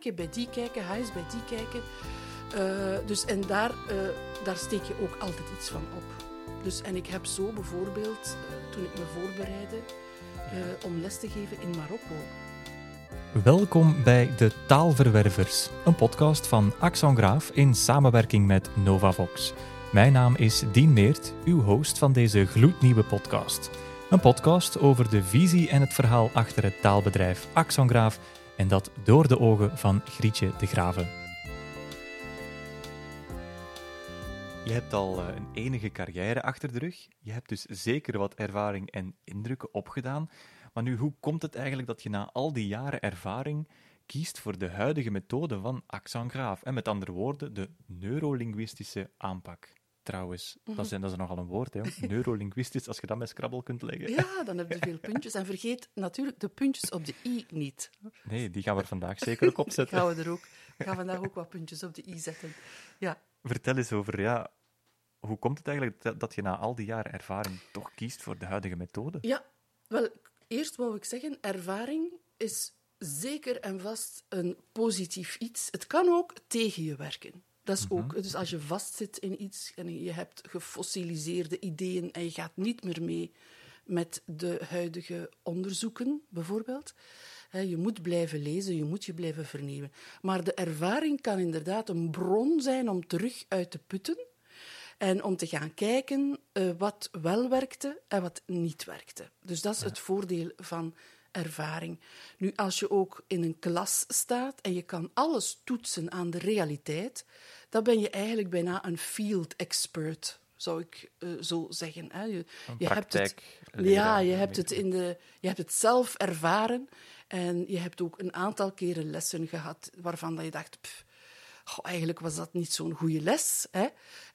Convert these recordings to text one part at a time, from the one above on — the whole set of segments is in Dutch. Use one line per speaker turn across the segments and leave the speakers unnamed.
keer bij die kijken, eens bij die kijken. Uh, dus, en daar, uh, daar steek je ook altijd iets van op. Dus, en ik heb zo bijvoorbeeld, uh, toen ik me voorbereidde om les te geven in Marokko.
Welkom bij De Taalverwervers, een podcast van Axon Graaf in samenwerking met NovaVox. Mijn naam is Dien Meert, uw host van deze gloednieuwe podcast. Een podcast over de visie en het verhaal achter het taalbedrijf Axon Graaf en dat door de ogen van Grietje de Graven. Je hebt al eh, een enige carrière achter de rug. Je hebt dus zeker wat ervaring en indrukken opgedaan. Maar nu, hoe komt het eigenlijk dat je na al die jaren ervaring kiest voor de huidige methode van Axon Graaf? En met andere woorden, de neurolinguïstische aanpak trouwens. Dat, is, dat is nogal een woord, hè? neurolinguistisch, als je dat met Scrabble kunt leggen.
Ja, dan heb je veel puntjes. En vergeet natuurlijk de puntjes op de i niet.
Nee, die gaan we vandaag zeker ook opzetten.
gaan we er ook. gaan vandaag ook wat puntjes op de i zetten. Ja.
Vertel eens over, ja, hoe komt het eigenlijk dat je na al die jaren ervaring toch kiest voor de huidige methode?
Ja, wel, eerst wou ik zeggen, ervaring is zeker en vast een positief iets. Het kan ook tegen je werken. Dat is ook, mhm. dus als je vastzit in iets en je hebt gefossiliseerde ideeën en je gaat niet meer mee met de huidige onderzoeken, bijvoorbeeld. Je moet blijven lezen, je moet je blijven vernieuwen. Maar de ervaring kan inderdaad een bron zijn om terug uit te putten en om te gaan kijken uh, wat wel werkte en wat niet werkte. Dus dat is het voordeel van ervaring. Nu, als je ook in een klas staat en je kan alles toetsen aan de realiteit, dan ben je eigenlijk bijna een field expert, zou ik uh, zo zeggen. Hè. Je,
je hebt het,
ja, je hebt het, in de, je hebt het zelf ervaren en je hebt ook een aantal keren lessen gehad waarvan dat je dacht, pff, eigenlijk was dat niet zo'n goede les. Hè?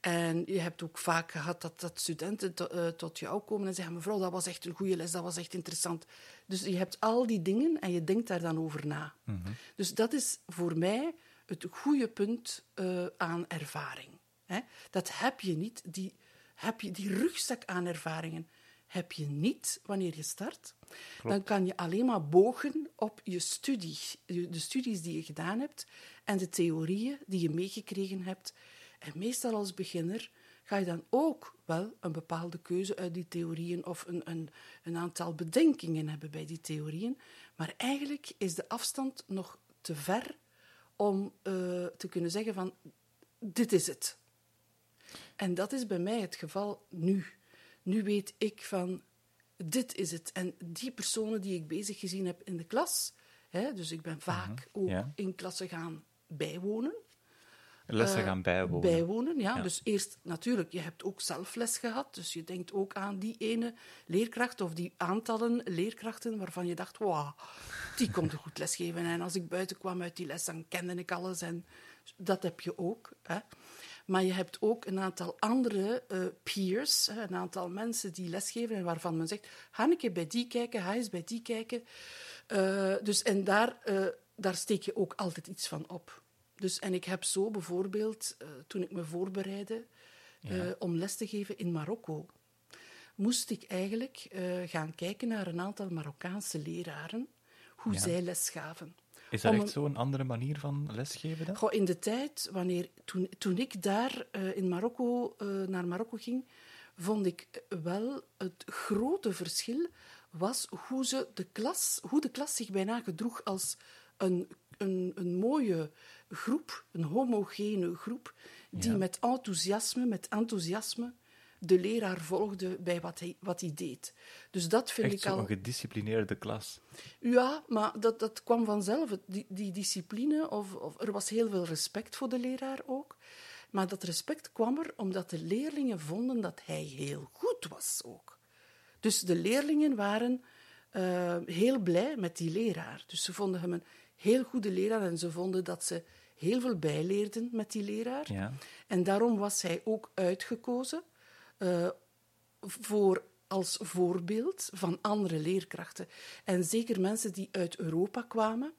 En je hebt ook vaak gehad dat, dat studenten to, uh, tot jou komen en zeggen: Mevrouw, dat was echt een goede les, dat was echt interessant. Dus je hebt al die dingen en je denkt daar dan over na. Mm -hmm. Dus dat is voor mij het goede punt uh, aan ervaring. Hè? Dat heb je niet, die, heb je, die rugzak aan ervaringen heb je niet wanneer je start. Klopt. Dan kan je alleen maar bogen op je studie, de studies die je gedaan hebt en de theorieën die je meegekregen hebt. En meestal als beginner ga je dan ook wel een bepaalde keuze uit die theorieën of een, een, een aantal bedenkingen hebben bij die theorieën. Maar eigenlijk is de afstand nog te ver om uh, te kunnen zeggen van dit is het. En dat is bij mij het geval nu. Nu weet ik van dit is het. En die personen die ik bezig gezien heb in de klas, hè, dus ik ben vaak uh -huh. ook in klassen gaan bijwonen.
Lessen uh, gaan bijwonen.
Bijwonen, ja. ja. Dus eerst natuurlijk, je hebt ook zelf les gehad. Dus je denkt ook aan die ene leerkracht of die aantallen leerkrachten waarvan je dacht, wauw, die komt goed lesgeven. En als ik buiten kwam uit die les, dan kende ik alles. En dat heb je ook. Hè. Maar je hebt ook een aantal andere uh, peers, een aantal mensen die lesgeven en waarvan men zegt, ga een keer bij die kijken, ga eens bij die kijken. Uh, dus, en daar, uh, daar steek je ook altijd iets van op. Dus, en ik heb zo bijvoorbeeld, toen ik me voorbereidde ja. om les te geven in Marokko, moest ik eigenlijk gaan kijken naar een aantal Marokkaanse leraren, hoe ja. zij les gaven.
Is dat echt zo'n andere manier van lesgeven dan?
Goh, in de tijd, wanneer, toen, toen ik daar in Marokko, naar Marokko ging, vond ik wel het grote verschil was hoe, ze de, klas, hoe de klas zich bijna gedroeg als een, een, een mooie groep, een homogene groep, die ja. met enthousiasme, met enthousiasme de leraar volgde bij wat hij, wat hij deed. Dus dat vind
Echt
ik al...
een gedisciplineerde klas.
Ja, maar dat, dat kwam vanzelf. Die, die discipline, of, of, er was heel veel respect voor de leraar ook. Maar dat respect kwam er omdat de leerlingen vonden dat hij heel goed was ook. Dus de leerlingen waren uh, heel blij met die leraar. Dus ze vonden hem een heel goede leraar en ze vonden dat ze heel veel bijleerden met die leraar.
Ja.
En daarom was hij ook uitgekozen uh, voor, als voorbeeld van andere leerkrachten. En zeker mensen die uit Europa kwamen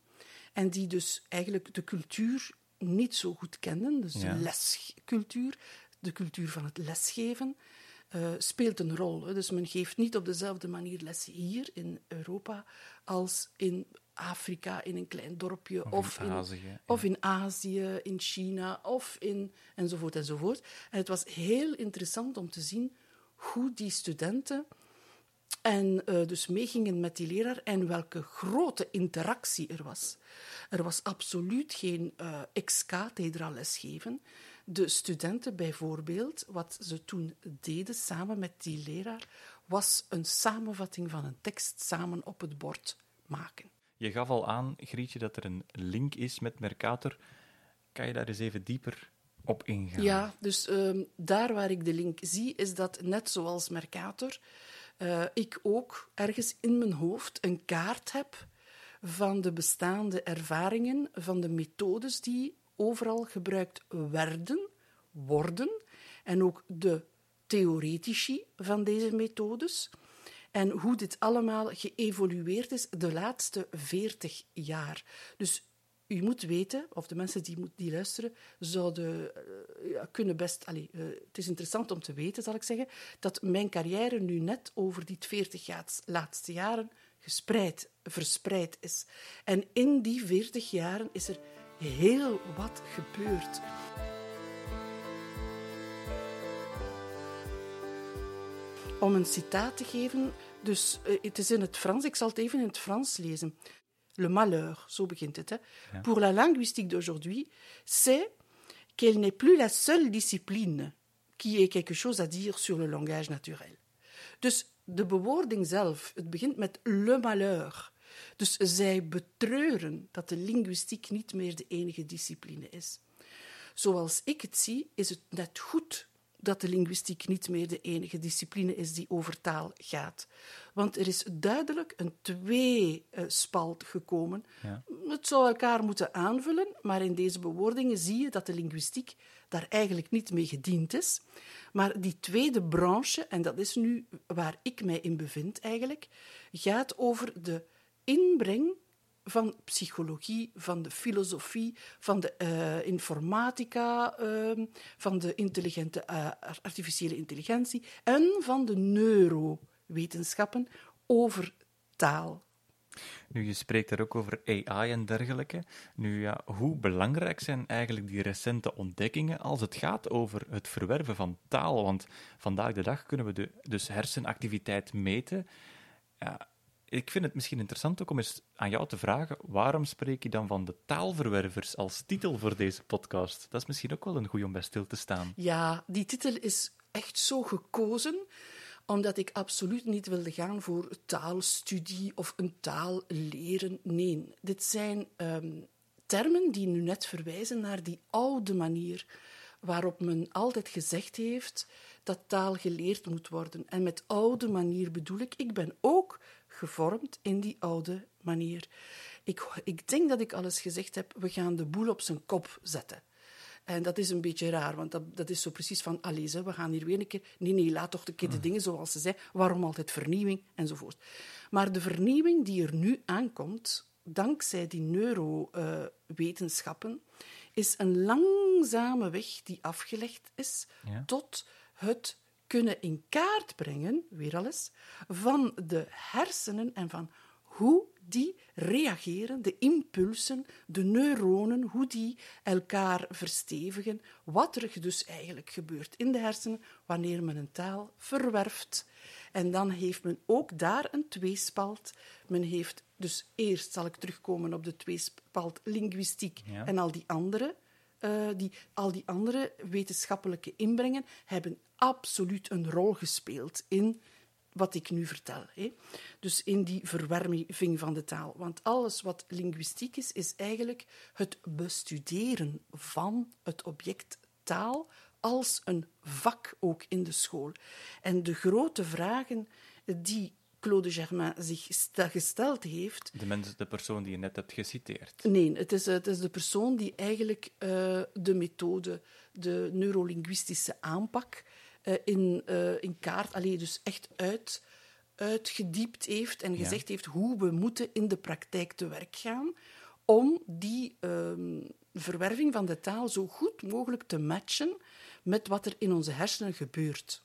en die dus eigenlijk de cultuur niet zo goed kenden, dus ja. de lescultuur, de cultuur van het lesgeven, uh, speelt een rol. Hè. Dus men geeft niet op dezelfde manier les hier in Europa als in Afrika in een klein dorpje,
Of
of,
in Azië,
of in Azië, in China, of in enzovoort enzovoort. En het was heel interessant om te zien hoe die studenten en eh, dus meegingen met die leraar en welke grote interactie er was. Er was absoluut geen eh ex-cathedra lesgeven. De studenten bijvoorbeeld, wat ze toen deden samen met die leraar, was een samenvatting van een tekst samen op het bord maken.
Je gaf al aan, Grietje, dat er een link is met Mercator. Kan je daar eens even dieper op ingaan?
Ja, dus ehm, daar waar ik de link zie, is dat net zoals Mercator, eh, ik ook ergens in mijn hoofd een kaart heb van de bestaande ervaringen, van de methodes die overal gebruikt werden, worden, en ook de theoretici van deze methodes. En hoe dit allemaal geëvolueerd is de laatste veertig jaar. Dus u moet weten, of de mensen die, die luisteren, zouden eh, ja, kunnen best. Allee, eh, het is interessant om te weten, zal ik zeggen, dat mijn carrière nu net over die 40 jaar, laatste jaren gespreid, verspreid is. En in die 40 jaren is er heel wat gebeurd. Om een citaat te geven, dus eh, het is in het Frans, ik zal het even in het Frans lezen. Le malheur, zo begint het. Hè. Pour la linguistique d'aujourd'hui, c'est qu'elle n'est plus la seule discipline qui ait quelque chose à dire sur le langage naturel. Dus de bewoording zelf, het begint met le malheur. Dus zij betreuren dat de linguïstiek niet meer de enige discipline is. Zoals ik het zie, is het net goed dat de linguïstiek niet meer de enige discipline is die over taal gaat. Want er is duidelijk een tweespalt gekomen.
Ja.
Het zou elkaar moeten aanvullen, maar in deze bewoordingen zie je dat de linguïstiek daar eigenlijk niet mee gediend is. Maar die tweede branche, en dat is nu waar ik mij in bevind eigenlijk, gaat over de inbreng van psychologie, van de filosofie, van de eh, informatica, ehm, van de intelligente, eh, artificiële intelligentie en van de neurowetenschappen over taal.
Nu, je spreekt daar ook over AI en dergelijke. Nu, ja, hoe belangrijk zijn eigenlijk die recente ontdekkingen als het gaat over het verwerven van taal? Want vandaag de dag kunnen we de, dus hersenactiviteit meten. Ik vind het misschien interessant ook om eens aan jou te vragen, waarom spreek je dan van de taalverwervers als titel voor deze podcast? Dat is misschien ook wel een goeie om bij stil te staan.
Ja, die titel is echt zo gekozen omdat ik absoluut niet wilde gaan voor taalstudie of een taal leren. Nee, dit zijn ehm, termen die nu net verwijzen naar die oude manier waarop men altijd gezegd heeft dat taal geleerd moet worden. En met oude manier bedoel ik, ik ben ook gevormd in die oude manier. Ik, ik denk dat ik alles gezegd heb, we gaan de boel op zijn kop zetten. En dat is een beetje raar, want dat, dat is zo precies van, allee, hè, we gaan hier weer een keer... Nee, nee, laat toch een keer de dingen zoals ze zijn. Waarom altijd vernieuwing? Enzovoort. Maar de vernieuwing die er nu aankomt, dankzij die neurowetenschappen, is een langzame weg die afgelegd is
Ja.
tot het kunnen in kaart brengen, weer al eens, van de hersenen en van hoe die reageren, de impulsen, de neuronen, hoe die elkaar verstevigen, wat er dus eigenlijk gebeurt in de hersenen wanneer men een taal verwerft. En dan heeft men ook daar een tweespalt. Men heeft dus eerst zal ik terugkomen op de tweespalt linguïstiek
Ja.
en al die andere eh, die, al die andere wetenschappelijke inbrengen hebben absoluut een rol gespeeld in wat ik nu vertel. Hè. Dus in die verwarming van de taal. Want alles wat linguïstiek is, is eigenlijk het bestuderen van het object taal als een vak ook in de school. En de grote vragen die Claude Germain zich gesteld heeft,
De, mens, de persoon die je net hebt geciteerd.
Nee, het is, het is de persoon die eigenlijk eh, de methode, de neurolinguïstische aanpak eh, in, eh, in kaart, allee, dus echt uit, uitgediept heeft en
Ja.
gezegd heeft hoe we moeten in de praktijk te werk gaan om die ehm, verwerving van de taal zo goed mogelijk te matchen met wat er in onze hersenen gebeurt.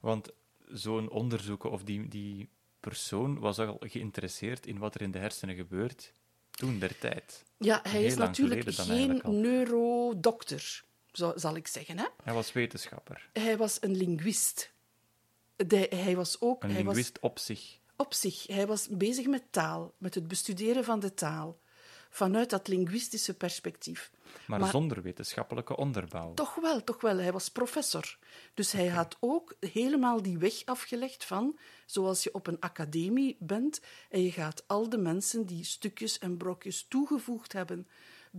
Want zo'n onderzoeken of die, die persoon was al geïnteresseerd in wat er in de hersenen gebeurt toen der tijd.
Ja, hij is natuurlijk geen neurodokter, zo, zal ik zeggen. Hè?
Hij was wetenschapper.
Hij was een linguist. De- hij was ook
Een
hij was
linguist op zich.
op zich. Hij was bezig met taal, met het bestuderen van de taal, vanuit dat linguïstische perspectief.
Maar,
Maar-
zonder wetenschappelijke onderbouw.
Toch wel, toch wel. Hij was professor. Dus hij had ook helemaal die weg afgelegd van, zoals je op een academie bent en je gaat al de mensen die stukjes en brokjes toegevoegd hebben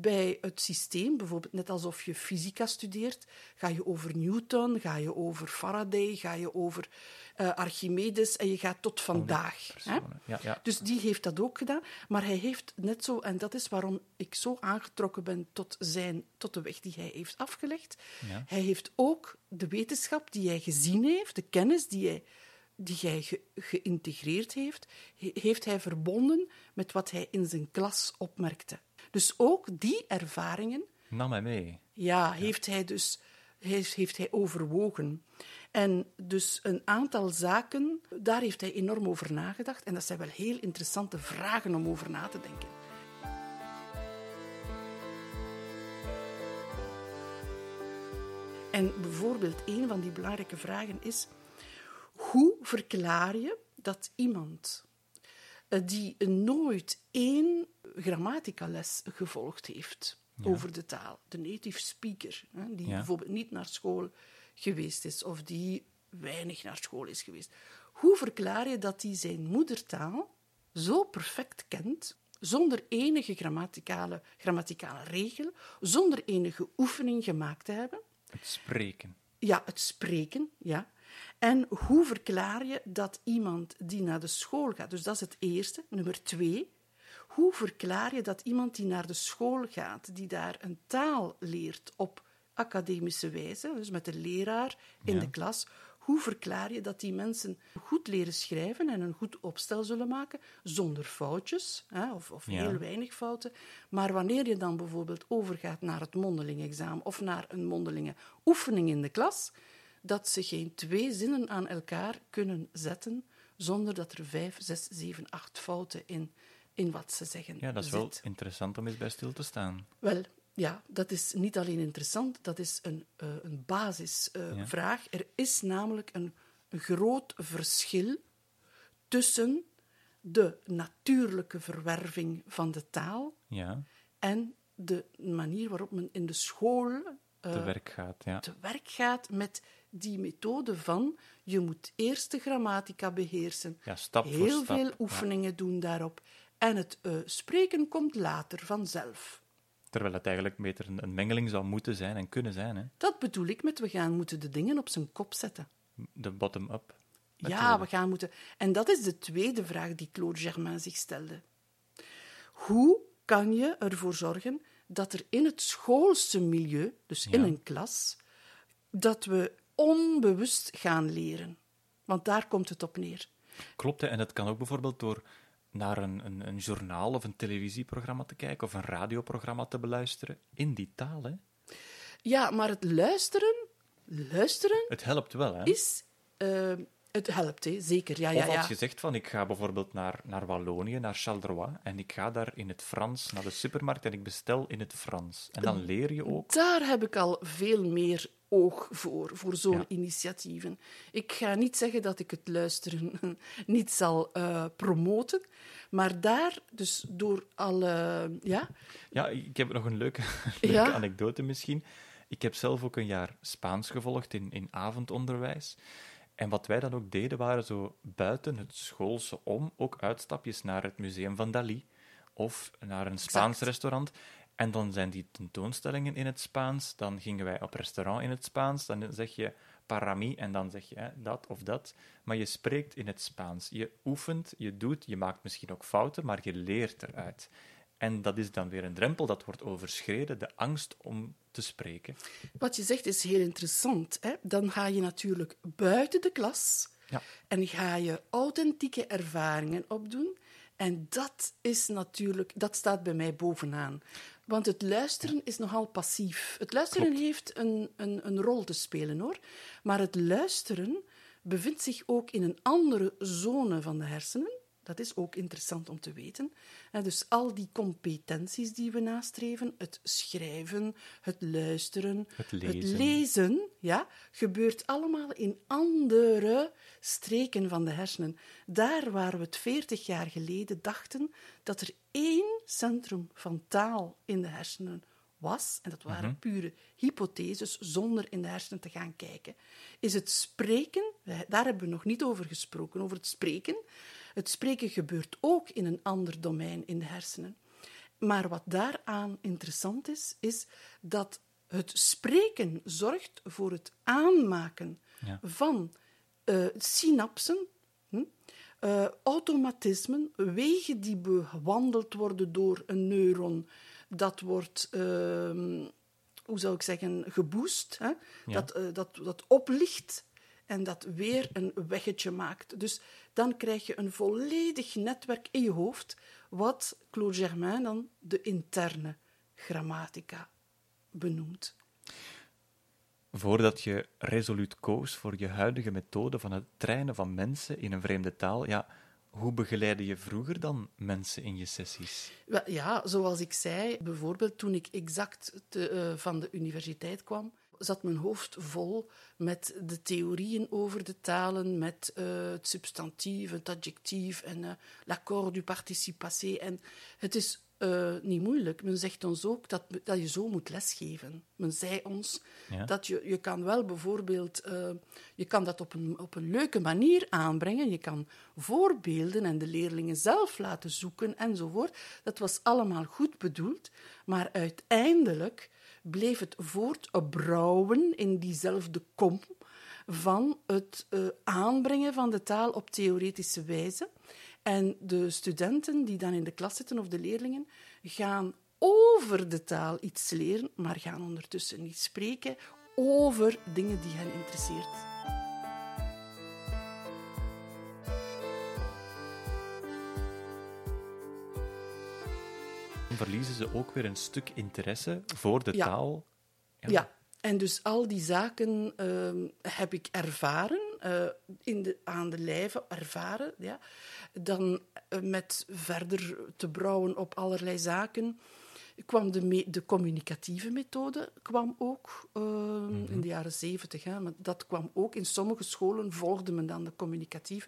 bij het systeem, bijvoorbeeld net alsof je fysica studeert, ga je over Newton, ga je over Faraday, ga je over eh, Archimedes en je gaat tot vandaag. hè?
Ja, ja.
Dus die heeft dat ook gedaan. Maar hij heeft net zo, en dat is waarom ik zo aangetrokken ben tot, zijn, tot de weg die hij heeft afgelegd.
Ja.
Hij heeft ook de wetenschap die hij gezien heeft, de kennis die hij, die hij ge- geïntegreerd heeft, he- heeft hij verbonden met wat hij in zijn klas opmerkte. Dus ook die ervaringen
Nam hij mee.
ja, heeft hij dus heeft, heeft hij overwogen. En dus een aantal zaken, daar heeft hij enorm over nagedacht. En dat zijn wel heel interessante vragen om over na te denken. En bijvoorbeeld een van die belangrijke vragen is: hoe verklaar je dat iemand die nooit één grammaticales gevolgd heeft over de taal, de native speaker, hè, die
Ja.
bijvoorbeeld niet naar school geweest is of die weinig naar school is geweest, hoe verklaar je dat hij zijn moedertaal zo perfect kent, zonder enige grammaticale, grammaticale regel, zonder enige oefening gemaakt te hebben?
Het spreken.
Ja, het spreken, ja. En hoe verklaar je dat iemand die naar de school gaat, dus dat is het eerste. Nummer twee, hoe verklaar je dat iemand die naar de school gaat, die daar een taal leert op academische wijze, dus met de leraar in
Ja.
de klas, hoe verklaar je dat die mensen goed leren schrijven en een goed opstel zullen maken, zonder foutjes, hè, of, of
Ja.
heel weinig fouten. Maar wanneer je dan bijvoorbeeld overgaat naar het mondeling-examen of naar een mondelinge oefening in de klas, dat ze geen twee zinnen aan elkaar kunnen zetten zonder dat er vijf, zes, zeven, acht fouten in, in wat ze zeggen
Ja, dat is wel interessant om eens bij stil te staan.
Wel, ja, dat is niet alleen interessant, dat is een, eh, een basisvraag. er is namelijk een, een groot verschil tussen de natuurlijke verwerving van de taal
Ja,
en de manier waarop men in de school eh,
te werk gaat. Ja.
te werk gaat met die methode van je moet eerst de grammatica beheersen,
Ja, stap voor
heel
stap,
veel
ja.
oefeningen doen daarop en het eh, spreken komt later vanzelf.
Terwijl het eigenlijk beter een, een mengeling zou moeten zijn en kunnen zijn. Hè?
Dat bedoel ik met we gaan moeten de dingen op zijn kop zetten.
De bottom-up.
Ja, we gaan moeten. En dat is de tweede vraag die Claude Germain zich stelde. Hoe kan je ervoor zorgen dat er in het schoolse milieu, dus in een klas, dat we onbewust gaan leren? Want daar komt het op neer.
Klopt, hè? en het kan ook bijvoorbeeld door naar een, een, een journaal of een televisieprogramma te kijken of een radioprogramma te beluisteren in die taal. Hè?
Ja, maar het luisteren, luisteren
Het helpt wel. Hè?
is. eh, het helpt, hè? zeker. Ja, ja,
of als
ja.
je zegt van ik ga bijvoorbeeld naar, naar Wallonië, naar Charleroi, en ik ga daar in het Frans naar de supermarkt en ik bestel in het Frans. En dan leer je ook.
Daar heb ik al veel meer oog voor, voor zo'n
Ja.
initiatieven. Ik ga niet zeggen dat ik het luisteren niet zal eh, promoten, maar daar, dus door alle... Ja,
Ja, ik heb nog een leuke, leuke
Ja?
anekdote misschien. Ik heb zelf ook een jaar Spaans gevolgd in, in avondonderwijs. En wat wij dan ook deden, waren zo buiten het schoolse om ook uitstapjes naar het museum van Dali of naar een Spaans
Exact.
restaurant. En dan zijn die tentoonstellingen in het Spaans. Dan gingen wij op restaurant in het Spaans. Dan zeg je parami en dan zeg je hè, dat of dat. Maar je spreekt in het Spaans. Je oefent, je doet, je maakt misschien ook fouten, maar je leert eruit. En dat is dan weer een drempel dat wordt overschreden, de angst om te spreken.
wat je zegt is heel interessant. Hè? Dan ga je natuurlijk buiten de klas
Ja.
en ga je authentieke ervaringen opdoen. En dat is natuurlijk, dat staat bij mij bovenaan. Want het luisteren is nogal passief. Het luisteren
Klopt.
heeft een, een, een rol te spelen hoor. Maar het luisteren bevindt zich ook in een andere zone van de hersenen. Dat is ook interessant om te weten. En dus al die competenties die we nastreven, het schrijven, het luisteren,
Het lezen.
het lezen ja, gebeurt allemaal in andere streken van de hersenen. Daar waar we het 40 jaar geleden dachten dat er één centrum van taal in de hersenen was, en dat waren pure hypotheses zonder in de hersenen te gaan kijken, is het spreken, daar hebben we nog niet over gesproken, over het spreken. Het spreken gebeurt ook in een ander domein in de hersenen. Maar wat daaraan interessant is, is dat het spreken zorgt voor het aanmaken
Ja.
van eh, synapsen, hm, eh, automatismen, wegen die bewandeld worden door een neuron. Dat wordt, ehm, hoe zou ik zeggen, geboost. Hè? Dat, eh, dat, dat oplicht en dat weer een weggetje maakt. Dus dan krijg je een volledig netwerk in je hoofd, wat Claude Germain dan de interne grammatica benoemt.
Voordat je resoluut koos voor je huidige methode van het trainen van mensen in een vreemde taal, ja, hoe begeleidde je vroeger dan mensen in je sessies?
Ja, zoals ik zei, bijvoorbeeld toen ik exact te, eh, van de universiteit kwam, zat mijn hoofd vol met de theorieën over de talen, met eh, het substantief, het adjectief en eh, l'accord du participe passé. En het is eh, niet moeilijk. Men zegt ons ook dat, dat je zo moet lesgeven. Men zei ons
Ja.
dat je, je kan wel bijvoorbeeld, je kan dat op een, op een leuke manier aanbrengen. Je kan voorbeelden en de leerlingen zelf laten zoeken enzovoort. Dat was allemaal goed bedoeld, maar uiteindelijk bleef het voortbrouwen in diezelfde kom van het eh, aanbrengen van de taal op theoretische wijze. En de studenten die dan in de klas zitten, of de leerlingen, gaan over de taal iets leren, maar gaan ondertussen niet spreken over dingen die hen interesseert.
Verliezen ze ook weer een stuk interesse voor de
Ja.
taal.
Ja, en dus al die zaken ehm, heb ik ervaren, eh, in de, aan de lijve ervaren. Ja. Dan eh, met verder te brouwen op allerlei zaken kwam de, me- de communicatieve methode kwam ook ehm, in de jaren zeventig. maar dat kwam ook. In sommige scholen volgde men dan de communicatieve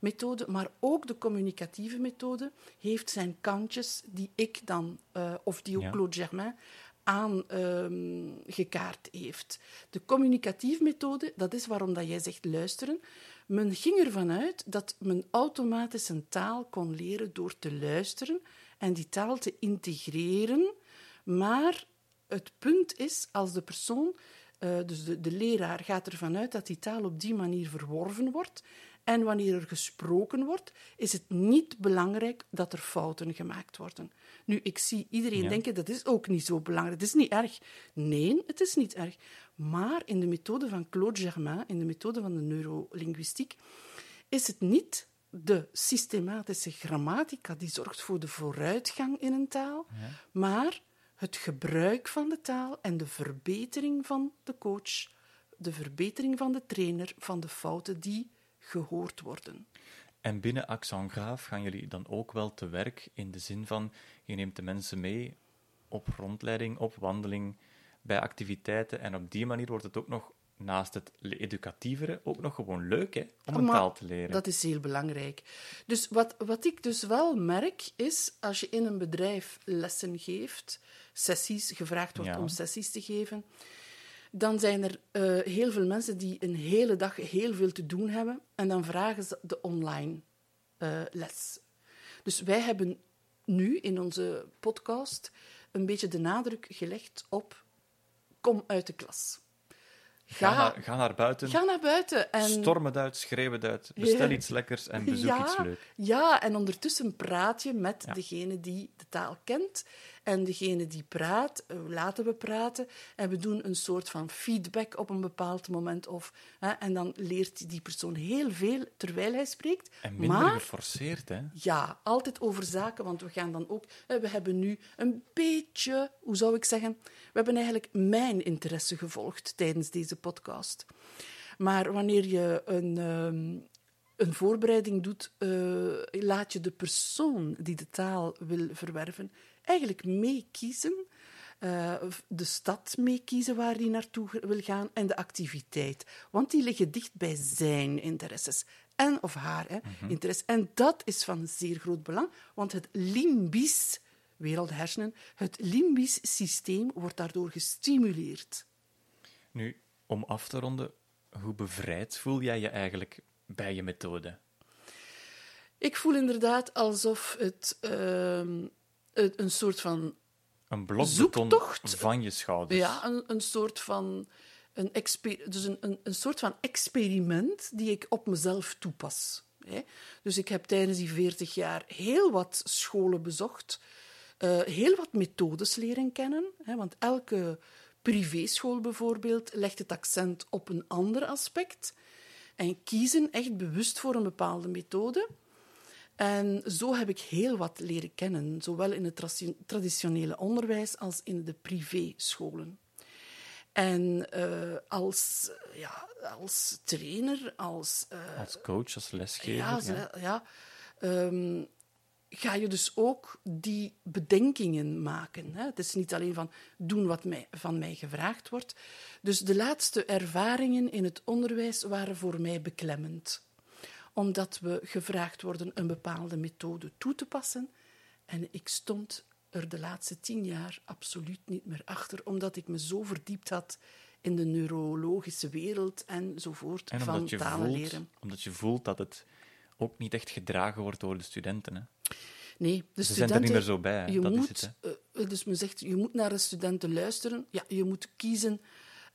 methode. Maar ook de communicatieve methode heeft zijn kantjes die ik dan, eh, of die ook
Ja.
Claude Germain, aangekaart heeft. De communicatieve methode, dat is waarom dat jij zegt luisteren. Men ging ervan uit dat men automatisch een taal kon leren door te luisteren en die taal te integreren. Maar het punt is, als de persoon, eh, dus de, de leraar, gaat ervan uit dat die taal op die manier verworven wordt. En wanneer er gesproken wordt, is het niet belangrijk dat er fouten gemaakt worden. Nu, ik zie iedereen
Ja.
denken dat is ook niet zo belangrijk. Het is niet erg. Nee, het is niet erg. Maar in de methode van Claude Germain, in de methode van de neurolinguïstiek, is het niet de systematische grammatica die zorgt voor de vooruitgang in een taal, maar het gebruik van de taal en de verbetering van de coach, de verbetering van de trainer, van de fouten die gehoord worden.
En binnen Accent Graaf gaan jullie dan ook wel te werk in de zin van je neemt de mensen mee op rondleiding, op wandeling, bij activiteiten. En op die manier wordt het ook nog, naast het educatievere, ook nog gewoon leuk hè, om een
Maar
taal te leren.
Dat is heel belangrijk. Dus wat, wat ik dus wel merk, is als je in een bedrijf lessen geeft, sessies, gevraagd wordt
Ja.
om sessies te geven, dan zijn er eh, heel veel mensen die een hele dag heel veel te doen hebben en dan vragen ze de online eh, les. Dus wij hebben nu in onze podcast een beetje de nadruk gelegd op kom uit de klas.
Ga, naar, ga naar buiten,
ga naar buiten en
storm het uit, schreeuw het uit, bestel
Ja.
iets lekkers en bezoek
ja,
iets leuk.
Ja, en ondertussen praat je met
Ja.
degene die de taal kent. En degene die praat, eh, laten we praten. En we doen een soort van feedback op een bepaald moment. Of, hè, en dan leert die persoon heel veel terwijl hij spreekt.
En minder
maar
geforceerd, hè?
ja, altijd over zaken, want we gaan dan ook... hè, We hebben nu een beetje, hoe zou ik zeggen... We hebben eigenlijk mijn interesse gevolgd tijdens deze podcast. Maar wanneer je een, ehm, een voorbereiding doet, eh, laat je de persoon die de taal wil verwerven eigenlijk meekiezen. Uh, de stad meekiezen waar hij naartoe wil gaan en de activiteit. Want die liggen dicht bij zijn interesses en of haar hè, mm interesse. En dat is van zeer groot belang, want het limbisch, wereldhersenen, het limbisch systeem wordt daardoor gestimuleerd.
Nu, om af te ronden, hoe bevrijd voel jij je eigenlijk bij je methode?
Ik voel inderdaad alsof het, uh, een soort van
een blokbeton van je schouders.
Ja, een, een soort van een, dus een, een, een soort van experiment die ik op mezelf toepas. Hè. Dus ik heb tijdens die 40 jaar heel wat scholen bezocht, uh, heel wat methodes leren kennen. Hè, want elke privéschool bijvoorbeeld legt het accent op een ander aspect en kiezen echt bewust voor een bepaalde methode. En zo heb ik heel wat leren kennen, zowel in het traditionele onderwijs als in de privéscholen. En uh, als, ja, als trainer, als...
Uh, als coach, als lesgever. Ja,
ja. ja um, ga je dus ook die bedenkingen maken. Hè? Het is niet alleen van doen wat mij, van mij gevraagd wordt. Dus de laatste ervaringen in het onderwijs waren voor mij beklemmend. Omdat we gevraagd worden een bepaalde methode toe te passen. En ik stond er de laatste tien jaar absoluut niet meer achter, omdat ik me zo verdiept had in de neurologische wereld enzovoort
en
van talen
voelt,
leren.
Omdat je voelt dat het ook niet echt gedragen wordt door de studenten. Hè?
Nee, de
Ze
studenten,
zijn er niet meer zo bij.
Je
dat
moet,
is het,
uh, dus men zegt, je moet naar de studenten luisteren. Ja, je moet kiezen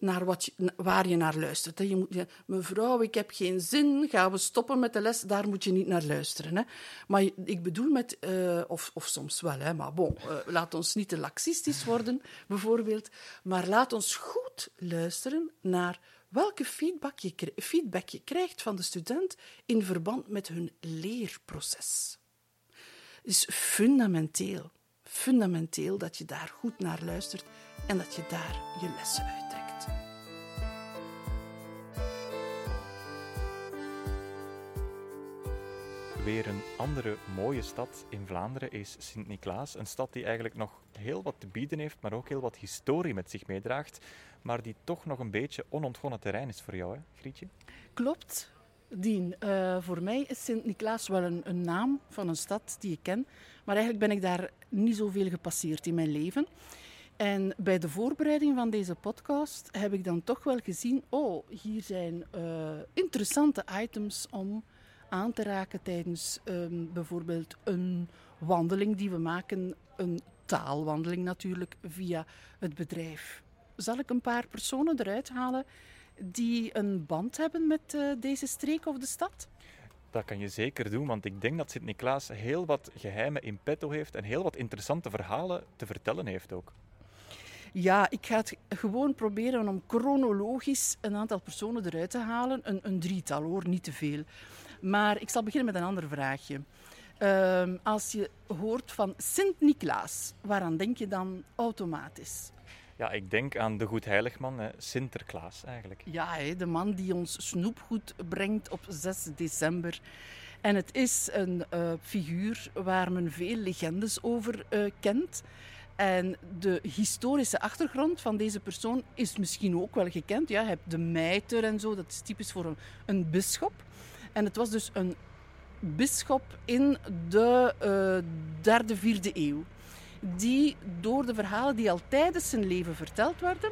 naar wat waar je naar luistert. Je moet, mevrouw, ik heb geen zin, gaan we stoppen met de les, daar moet je niet naar luisteren. Hè. Maar ik bedoel met, uh, of, of soms wel, hè, maar bon, uh, laat ons niet te laxistisch worden, bijvoorbeeld, maar laat ons goed luisteren naar welke feedback je, feedback je krijgt van de student in verband met hun leerproces. Het is fundamenteel, fundamenteel dat je daar goed naar luistert en dat je daar je lessen uittrekt.
Weer een andere mooie stad in Vlaanderen is Sint-Niklaas. Een stad die eigenlijk nog heel wat te bieden heeft, maar ook heel wat historie met zich meedraagt. Maar die toch nog een beetje onontgonnen terrein is voor jou, hè, Grietje?
Klopt. Dien, uh, voor mij is Sint-Niklaas wel een, een, naam van een stad die ik ken. Maar eigenlijk ben ik daar niet zoveel gepasseerd in mijn leven. En bij de voorbereiding van deze podcast heb ik dan toch wel gezien: oh, hier zijn uh, interessante items om aan te raken tijdens um, bijvoorbeeld een wandeling die we maken, een taalwandeling natuurlijk, via het bedrijf. Zal ik een paar personen eruit halen die een band hebben met uh, deze streek of de stad?
Dat kan je zeker doen, want ik denk dat Sint-Niklaas heel wat geheimen in petto heeft en heel wat interessante verhalen te vertellen heeft ook.
Ja, ik ga het gewoon proberen om chronologisch een aantal personen eruit te halen. Een, een drietal hoor, niet te veel. Maar ik zal beginnen met een ander vraagje. Uh, als je hoort van Sint-Niklaas, waaraan denk je dan automatisch?
Ja, ik denk aan de Goedheiligman, Sinterklaas eigenlijk.
Ja, de man die ons snoepgoed brengt op 6 december. En het is een uh, figuur waar men veel legendes over uh, kent. En de historische achtergrond van deze persoon is misschien ook wel gekend. Ja, je hebt de mijter en zo, dat is typisch voor een, een bisschop. En het was dus een bisschop in de uh, derde, vierde eeuw. Die door de verhalen die al tijdens zijn leven verteld werden,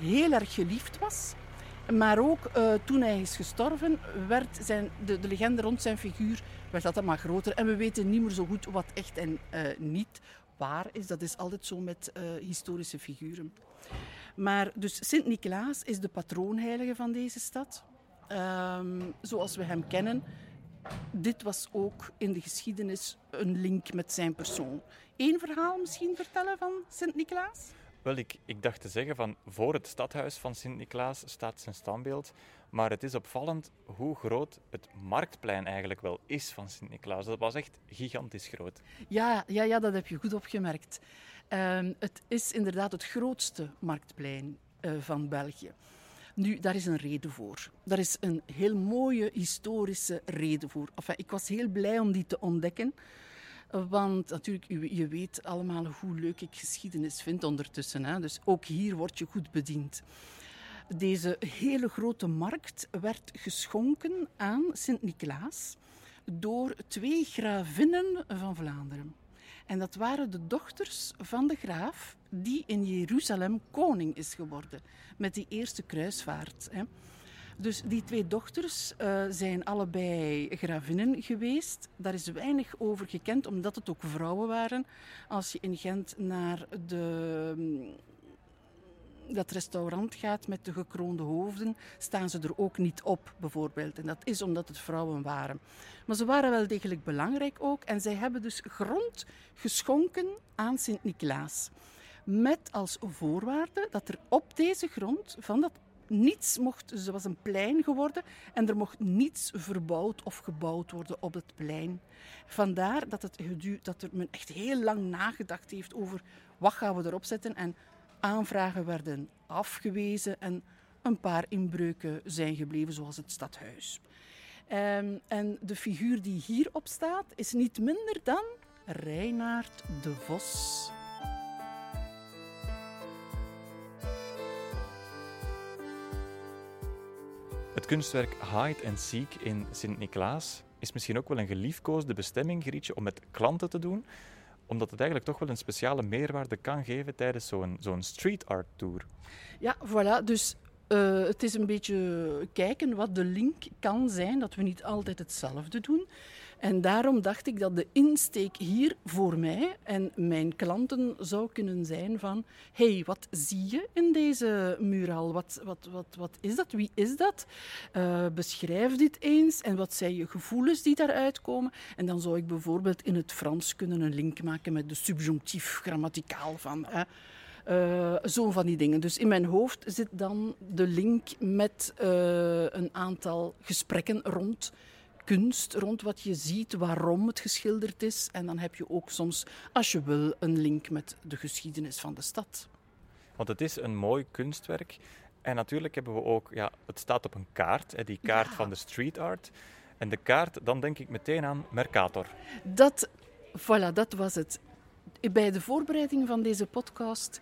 heel erg geliefd was. Maar ook uh, toen hij is gestorven, werd zijn, de, de, legende rond zijn figuur werd altijd maar groter. En we weten niet meer zo goed wat echt en uh, niet waar is. Dat is altijd zo met historische figuren. Maar dus Sint-Niklaas is de patroonheilige van deze stad um, zoals we hem kennen. Dit was ook in de geschiedenis een link met zijn persoon. Eén verhaal misschien vertellen van Sint-Niklaas?
Wel, ik, ik dacht te zeggen van voor het stadhuis van Sint-Niklaas staat zijn standbeeld. Maar het is opvallend hoe groot het marktplein eigenlijk wel is van Sint-Niklaas. Dat was echt gigantisch groot.
Ja, ja, ja dat heb je goed opgemerkt. Um, het is inderdaad het grootste marktplein uh, van België. Nu, daar is een reden voor. Daar is een heel mooie historische reden voor. Ik was heel blij om die te ontdekken. Want natuurlijk, je weet allemaal hoe leuk ik geschiedenis vind ondertussen. Hè? Dus ook hier word je goed bediend. Deze hele grote markt werd geschonken aan Sint-Niklaas door twee gravinnen van Vlaanderen. En dat waren de dochters van de graaf die in Jeruzalem koning is geworden met die eerste kruisvaart. Hè. Dus die twee dochters uh, zijn allebei gravinnen geweest. Daar is weinig over gekend, omdat het ook vrouwen waren. Als je in Gent naar de dat restaurant gaat met de gekroonde hoofden, staan ze er ook niet op, bijvoorbeeld. En dat is omdat het vrouwen waren. Maar ze waren wel degelijk belangrijk ook. En zij hebben dus grond geschonken aan Sint-Niklaas. Met als voorwaarde dat er op deze grond van dat niets mocht, dus was een plein geworden en er mocht niets verbouwd of gebouwd worden op het plein. Vandaar dat, het, dat er men echt heel lang nagedacht heeft over wat gaan we erop zetten en aanvragen werden afgewezen en een paar inbreuken zijn gebleven, zoals het stadhuis. Um, en de figuur die hierop staat is niet minder dan Reinaard de Vos.
Het kunstwerk Hide and Seek in Sint-Niklaas is misschien ook wel een geliefkoosde bestemming, Grietje, om met klanten te doen omdat het eigenlijk toch wel een speciale meerwaarde kan geven tijdens zo'n zo'n street art tour.
Ja, voilà. Dus uh, het is een beetje kijken wat de link kan zijn, dat we niet altijd hetzelfde doen. En daarom dacht ik dat de insteek hier voor mij en mijn klanten zou kunnen zijn van hey, wat zie je in deze mural? Wat, wat, wat, wat is dat? Wie is dat? Uh, beschrijf dit eens en wat zijn je gevoelens die daaruit komen? En dan zou ik bijvoorbeeld in het Frans kunnen een link maken met de subjunctief grammaticaal van... Uh, zo van die dingen. Dus in mijn hoofd zit dan de link met uh, een aantal gesprekken rond kunst, rond wat je ziet, waarom het geschilderd is. En dan heb je ook soms, als je wil, een link met de geschiedenis van de stad.
Want het is een mooi kunstwerk. En natuurlijk hebben we ook, ja, het staat op een kaart, hè, die kaart van de street art. En de kaart, dan denk ik meteen aan Mercator.
Dat, voilà, dat was het. Bij de voorbereiding van deze podcast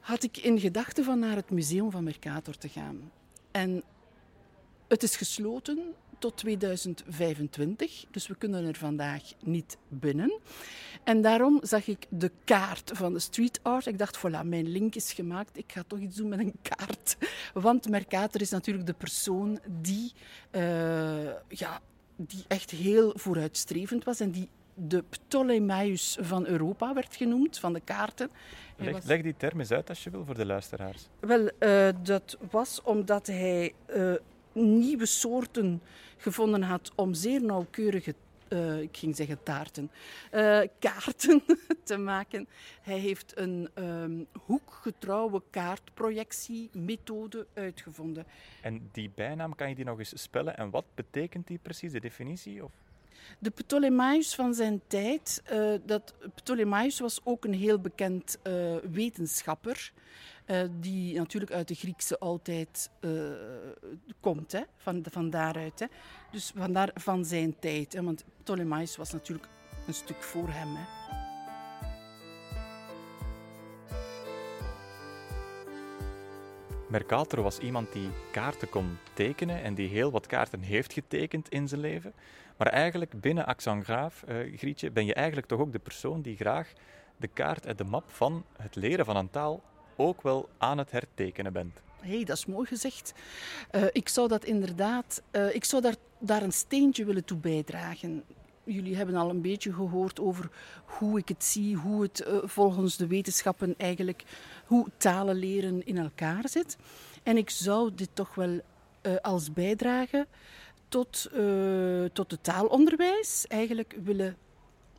had ik in gedachten van naar het museum van Mercator te gaan. En het is gesloten tot 2025, dus we kunnen er vandaag niet binnen. En daarom zag ik de kaart van de street art. Ik dacht, voilà, mijn link is gemaakt. Ik ga toch iets doen met een kaart. Want Mercator is natuurlijk de persoon die, uh, ja, die echt heel vooruitstrevend was en die de Ptolemeus van Europa werd genoemd, van de kaarten.
Leg, leg, die term eens uit als je wil voor de luisteraars.
Wel, uh, dat was omdat hij uh, nieuwe soorten gevonden had om zeer nauwkeurige uh, ik ging zeggen taarten, uh, kaarten te maken. Hij heeft een um, hoekgetrouwe kaartprojectiemethode uitgevonden.
En die bijnaam, kan je die nog eens spellen? En wat betekent die precies, de definitie? Of?
De Ptolemeus van zijn tijd, uh, dat, Ptolemeus was ook een heel bekend uh, wetenschapper. Uh, die natuurlijk uit de Griekse oudheid komt, hè, van, van daaruit. Hè. Dus vandaar van zijn tijd. Hè, want Ptolemeus was natuurlijk een stuk voor hem. Hè.
Mercator was iemand die kaarten kon tekenen en die heel wat kaarten heeft getekend in zijn leven. Maar eigenlijk binnen Axangraaf, uh, Grietje, ben je eigenlijk toch ook de persoon die graag de kaart en de map van het leren van een taal ook wel aan het hertekenen bent.
Hé, hey, dat is mooi gezegd. Uh, ik zou dat inderdaad, uh, ik zou daar, daar een steentje willen toe bijdragen. Jullie hebben al een beetje gehoord over hoe ik het zie, hoe het uh, volgens de wetenschappen eigenlijk, hoe talen leren in elkaar zit. En ik zou dit toch wel als bijdrage tot, uh, tot het taalonderwijs eigenlijk willen.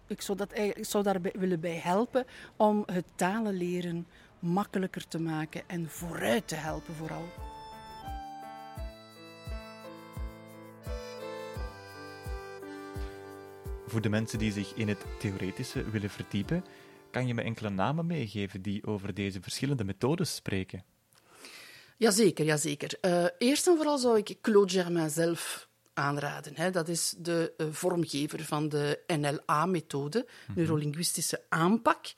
Ik zou, dat, ik zou daar willen bij helpen om het talen leren makkelijker te maken en vooruit te helpen vooral.
Voor de mensen die zich in het theoretische willen verdiepen, kan je me enkele namen meegeven die over deze verschillende methodes spreken?
Jazeker, jazeker. Uh, eerst en vooral zou ik Claude Germain zelf aanraden. Hè. Dat is de uh, vormgever van de NLA-methode, mm neurolinguïstische aanpak.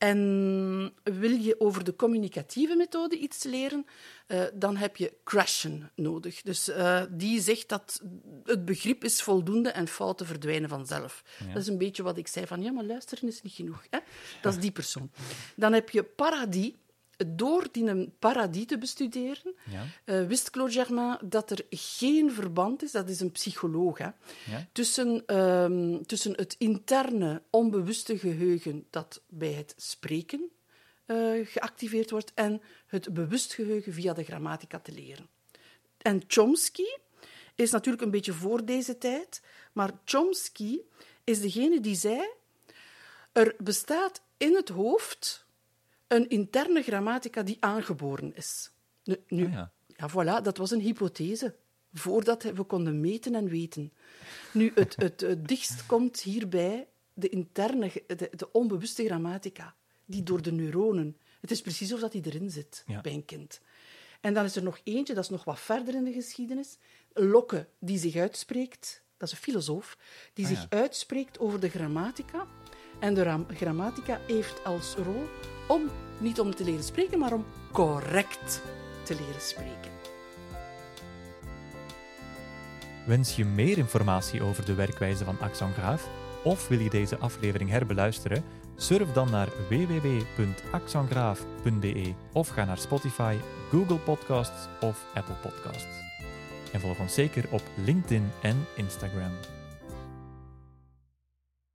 En wil je over de communicatieve methode iets leren, uh, dan heb je Crashen nodig. Dus uh, die zegt dat het begrip is voldoende en fouten verdwijnen vanzelf. Ja. Dat is een beetje wat ik zei van, ja, maar luisteren is niet genoeg. Hè? Dat is die persoon. Dan heb je Paradis door die een paradis te bestuderen, ja. uh, wist Claude Germain dat er geen verband is, dat is een psycholoog, hè, ja. tussen, um, tussen het interne onbewuste geheugen dat bij het spreken uh, geactiveerd wordt en het bewust geheugen via de grammatica te leren. En Chomsky is natuurlijk een beetje voor deze tijd, maar Chomsky is degene die zei: er bestaat in het hoofd een interne grammatica die aangeboren is. Nu, nu ah, ja. ja, voilà, dat was een hypothese. Voordat we konden meten en weten. Nu, het, het, het dichtst komt hierbij de interne, de, de, onbewuste grammatica, die door de neuronen. Het is precies of dat die erin zit bij een kind. En dan is er nog eentje, dat is nog wat verder in de geschiedenis. Locke, die zich uitspreekt, dat is een filosoof, die ah, zich uitspreekt over de grammatica. En de grammatica heeft als rol om niet om te leren spreken, maar om correct te leren spreken.
Wens je meer informatie over de werkwijze van Axon Graaf of wil je deze aflevering herbeluisteren? Surf dan naar www.axongraaf.be of ga naar Spotify, Google Podcasts of Apple Podcasts. En volg ons zeker op LinkedIn en Instagram.